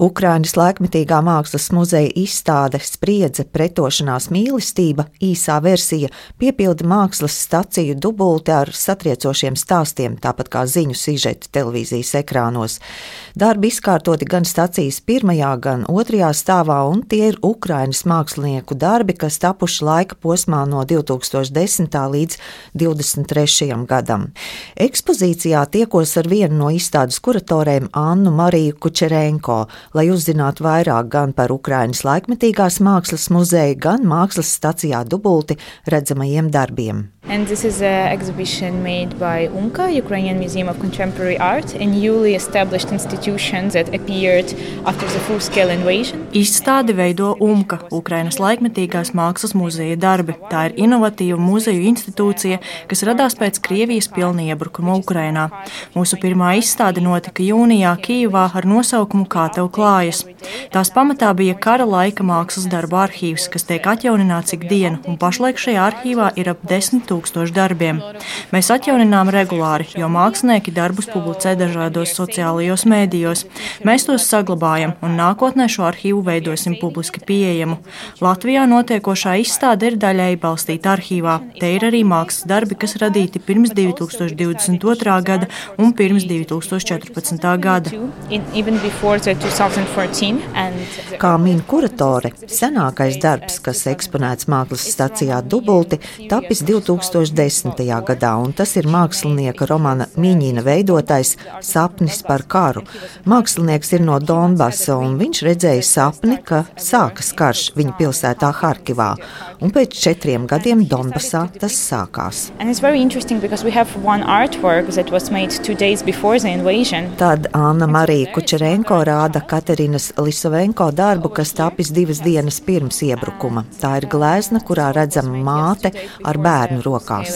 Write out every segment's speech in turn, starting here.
Ukrainas laikmetīgā mākslas muzeja izstāde Spriedze, pretošanās mīlestība, īsā versija piepilda mākslas staciju dubulti ar satriecošiem stāstiem, tāpat kā ziņu sižeti televīzijas ekrānos. Darbi izkārtoti gan stacijas pirmajā, gan otrajā stāvā, un tie ir Ukrainas mākslinieku darbi, kas tapuši laika posmā no 2010. līdz 2023. gadam. Ekspozīcijā tiekos ar vienu no izstādes kuratoriem Annu Mariju Kučerenko lai uzzinātu vairāk gan par Ukraiņas laikmetīgās mākslas muzeju, gan mākslas stacijā dubulti redzamajiem darbiem. And this is an exhibition made by UMCA, Ukrainian Museum of Contemporary Art, a newly established institution that appeared after the full-scale invasion. Izstādi veido UMCA, Ukrainas laikmetīgās mākslas muzeja darbi. Tā ir inovatīva muzeju institūcija, kas radās pēc Krievijas pilna iebrukuma Ukrainā. Mūsu pirmā izstāde notika jūnijā Kijivā ar nosaukumu Kā tev klājas. Tās pamatā bija kara laika mākslas darbu arhīvs, kas tiek atjaunināts ikdienu, un pašlaik šajā arhīvā ir ap desmit tūkstoši darbiem. Mēs atjauninām regulāri, jo mākslinieki darbus publicē dažādos sociālajos mēdījos. Mēs tos saglabājam un nākotnē šo arhīvu veidosim publiski pieejamu. Latvijā notiekošā izstāde ir daļēji balstīta arhīvā. Te ir arī mākslas darbi, kas radīti pirms 2022. gada un pirms 2014. gada. Kā min kuratore, senākais darbs, kas eksponēts mākslas stacijā Dubulti, tapis 2000. 2010. gadā, un tas ir mākslinieka romāna Mīņina veidotais sapnis par karu. Mākslinieks ir no Donbasa, un viņš redzēja sapni, ka sākas karš viņa pilsētā Harkivā, un pēc četriem gadiem Donbasā tas sākās. Tad Anna Marija Kučerenko rāda Katerinas Lisovenko darbu, kas tapis divas dienas pirms iebrukuma. Tā ir glezna, kurā redzama māte ar bērnu rokās.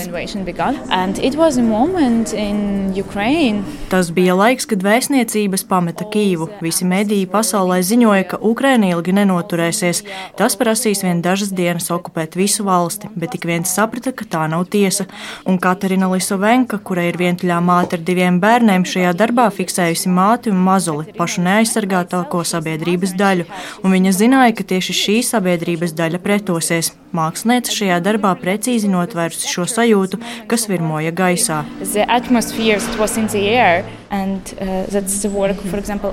Tas bija laiks, kad vēstniecības pameta Kīvu. Visi mediji pasaulē ziņoja, ka Ukraina ilgi nenoturēsies. Tas prasīs vien dažas dienas okupēt visu valsti, bet tik viens saprata, ka tā nav tiesa. Un Katerina Lisovenka, kura ir vientuļā māte ar diviem bērniem, šajā darbā fiksējusi māti un mazuli, pašu neaizsargātāko sabiedrības daļu, un viņa zināja, ka tieši šī sabiedrības daļa pretosies. Māksliniece šajā darbā precīzi notvērusi šo sajūtu, kas virmoja gaisā. And, uh, work, example,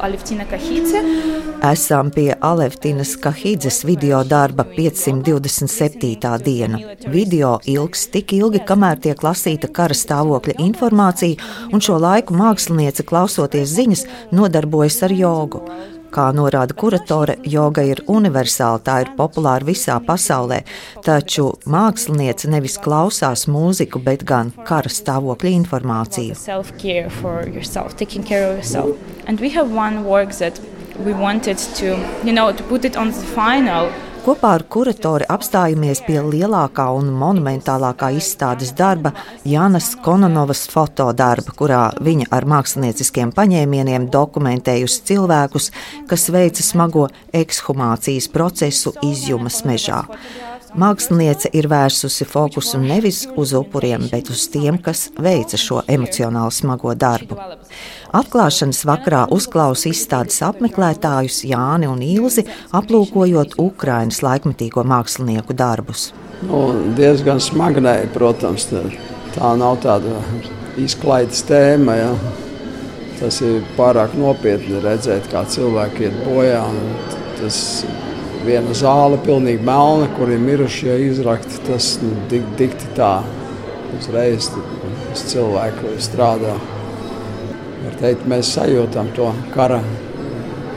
Esam pie Alevtinas Kahīdzes video darba 527. diena. Video ilgs tik ilgi, kamēr tiek lasīta kara stāvokļa informācija, un šo laiku māksliniece, klausoties ziņas, nodarbojas ar jogu. Kā norāda kuratore, joga ir universāla, tā ir populāra visā pasaulē, taču māksliniece nevis klausās mūziku, bet gan kara stāvokļa informāciju. We wanted to, you know, to put it on the final Kopā ar kuratori apstājamies pie lielākā un monumentālākā izstādes darba Jānas Kononovas fotodarba, kurā viņa ar mākslinieciskiem paņēmieniem dokumentējusi cilvēkus, kas veica smago ekshumācijas procesu izjumas mežā. Māksliniece ir vērsusi fokusu nevis uz upuriem, bet uz tiem, kas veica šo emocionāli smago darbu. Atklāšanas vakarā uzklausa izstādes apmeklētājus Jāni un Ilzi, aplūkojot Ukrainas laikmetīgo mākslinieku darbus. Nu, diezgan smagnēji, protams, tā nav tāda izklaides tēma. Ja. Tas ir pārāk nopietni redzēt, kā cilvēki iet bojā. Tas viena zāle, pilnīgi melna, kur ir mirušie izrakti. Tas nu, dik, dikti tā uzreiz uz cilvēku strādā. Var teikt, mēs sajūtam to kara,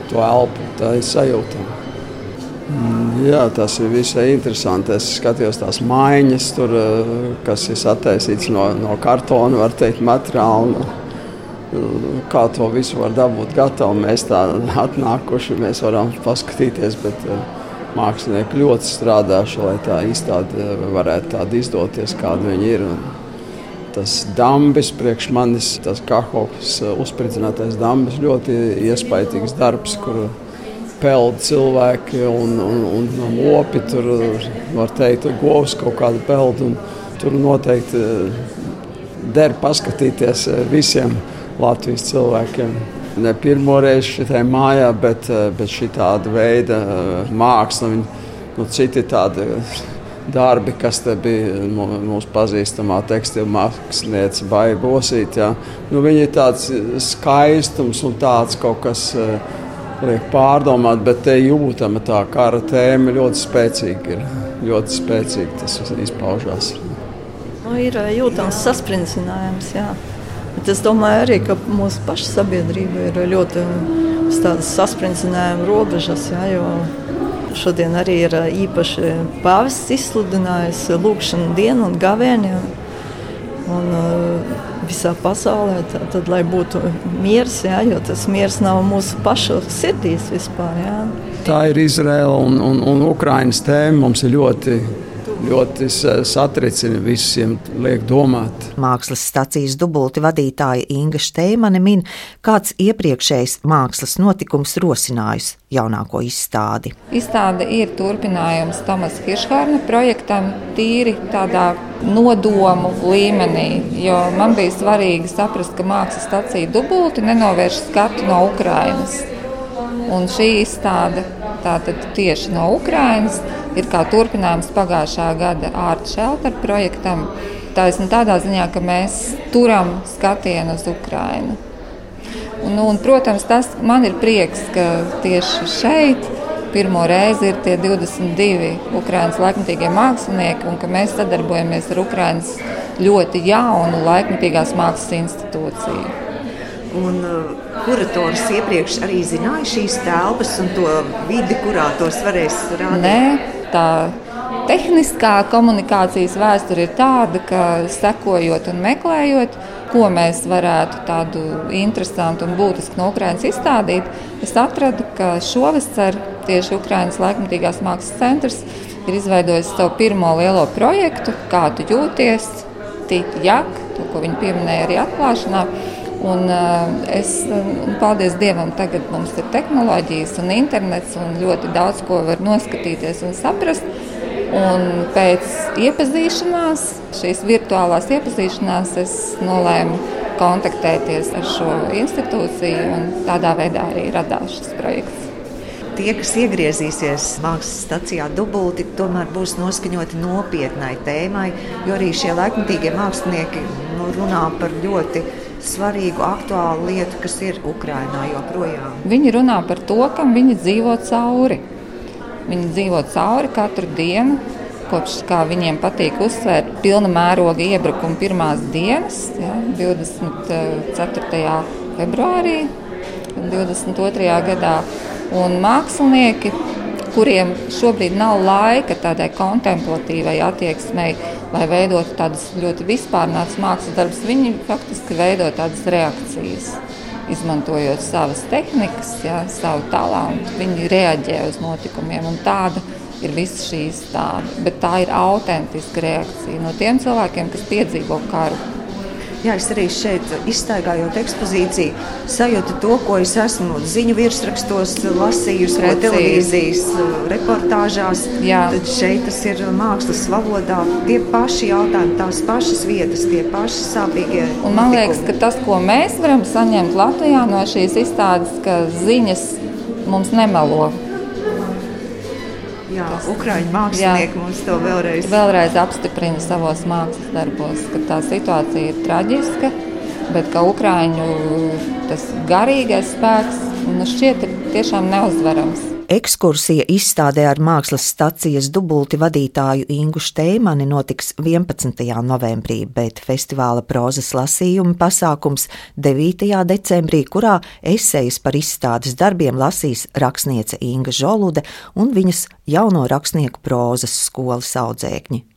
to elpu, tā ir sajūtam. Mm, jā, tas ir visai interesanti. Es skatījos tās maiņas, tur, eh, kas ir sataisīts no, no kartona, var teikt, materiāla kā to visu var dabūt gatavu. Mēs tā atnākuši, mēs varam paskatīties, bet uh, mākslinieki ļoti strādājuši, lai tā izstāde uh, varētu tāda izdoties, kāda viņi ir. Tas dambis priekš manis, tas kahoks uh, uzspridzinātais dambis, ļoti iespaidīgs darbs, kur peld cilvēki un, un, un, un lopi tur var teikt, govs kaut kādu peld. Tur noteikti der paskatīties visiem Latvijas cilvēkiem. ne pirmo reizi šajā mājā, bet, bet šī tāda veida māksla, viņa, nu, citi tādi darbi, kas te bija mūsu pazīstamā tekstila mākslinieca Baija Bosīte. Nu, viņa ir tāds skaistums un tāds kaut kas liek pārdomāt, bet te jūtama tā kara tēma ļoti spēcīga. Ir. Ļoti spēcīgi tas izpaužās. Nu, ir jūtams sasprindzinājums, jā. Bet es domāju arī, ka mūsu paša sabiedrība ir ļoti sasprindzinājuma robežas, jā, jo Šodien arī ir īpaši pāvests izsludinājis lūkšanu dienu un gavēni. Un, visā pasaulē, tad, tad, lai būtu miers, jā, jo tas miers nav mūsu pašu sirdīs vispār. Jā. Tā ir Izraela un, un, un Ukrainas tēma. Mums ir ļoti ļoti satricina, visiem liek domāt. Mākslas stācijas dubulti vadītāja Inga Steimane min, kāds iepriekšējs mākslas notikums rosinājusi jaunāko izstādi. Izstāde ir turpinājums Tomas Hiršhārna projektam tīri tādā nodomu līmenī, jo man bija svarīgi saprast, ka mākslas stācija dubulti nenovērš skatu no Ukrainas. Un šī izstāde tātad tieši no Ukrainas ir kā turpinājums pagājušā gada Art Shelter projektam. Taisn tādā ziņā, ka mēs turam skatienu uz Ukrajinu. Un, un, protams, tas man ir prieks, ka tieši šeit pirmo reizi ir tie 22 Ukraiņas laikmatīgie mākslinieki, un ka mēs sadarbojamies ar Ukraiņas ļoti jaunu laikmatīgās mākslas institūciju. Un, uh, kurators iepriekš arī zināja šīs telpas un to vidi, kurā tos varēs rādīt? Nē, tā tehniskā komunikācijas vēsture ir tāda, ka sekojot un meklējot, ko mēs varētu tādu interesantu un būtisku no Ukrainas izstādīt, es atradu, ka šovasar tieši Ukrainas laikmatīgās mākslas centrs ir izveidojis savu pirmo lielo projektu, kā tu jūties, tīk jak, to, ko viņi pieminēja arī atklāšanā. Un, uh, es, un paldies Dievam, tagad mums ir tehnoloģijas un internets, un ļoti daudz ko var noskatīties un saprast. Un pēc iepazīšanās, šīs virtuālās iepazīšanās, es nolēmu kontaktēties ar šo institūciju, un tādā veidā arī radās šis projekts tie, kas iegriezīsies mākslas stācijā dubulti, tomēr būs noskaņoti nopietnai tēmai, jo arī šie laikmatīgie mākslinieki nu, runā par ļoti svarīgu, aktuālu lietu, kas ir Ukrajinā joprojām. Viņi runā par to, kam viņi dzīvo cauri. Viņi dzīvo cauri katru dienu. Kopš kā viņiem patīk uzsvērt pilna mēroga iebrukuma pirmās dienas, ja, 24. februārī 22. gadā. Un mākslinieki kuriem šobrīd nav laika tādai kontemplatīvai attieksmei, lai veidotu tādus ļoti vispārnātus mākslas darbus, viņi faktiski veido tādas reakcijas. Izmantojot savas tehnikas, jā, savu talantu, viņi reaģē uz notikumiem. Tāda ir visa šī izstāde. Bet tā ir autentiska reakcija no tiem cilvēkiem, kas piedzīvo karu Jā, es arī šeit izstaigājot ekspozīciju, sajūtu to, ko es esmu ziņu virsrakstos lasījusi, no televīzijas reportāžās. Jā. Tad šeit tas ir mākslas valodā. Tie paši jautājumi, tās pašas vietas, tie paši sāpīgie. Un man liekas, ka tas, ko mēs varam saņemt Latvijā no šīs izstādes, ka ziņas mums nemelo Jā, Ukrāņu mākslinieki jā, mums to vēlreiz. vēlreiz apstiprina savos mākslas darbos, ka tā situācija ir traģiska, bet ka Ukrāņu tas garīgais spēks nu, šķiet tiešām neuzvarams. Ekskursija izstādē ar mākslas stācijas dubulti vadītāju Ingu Steimani notiks 11. novembrī, bet festivāla prozas lasījuma pasākums 9. decembrī, kurā esejas par izstādes darbiem lasīs rakstniece Inga Žolude un viņas jauno rakstnieku prozas skolas audzēkņi.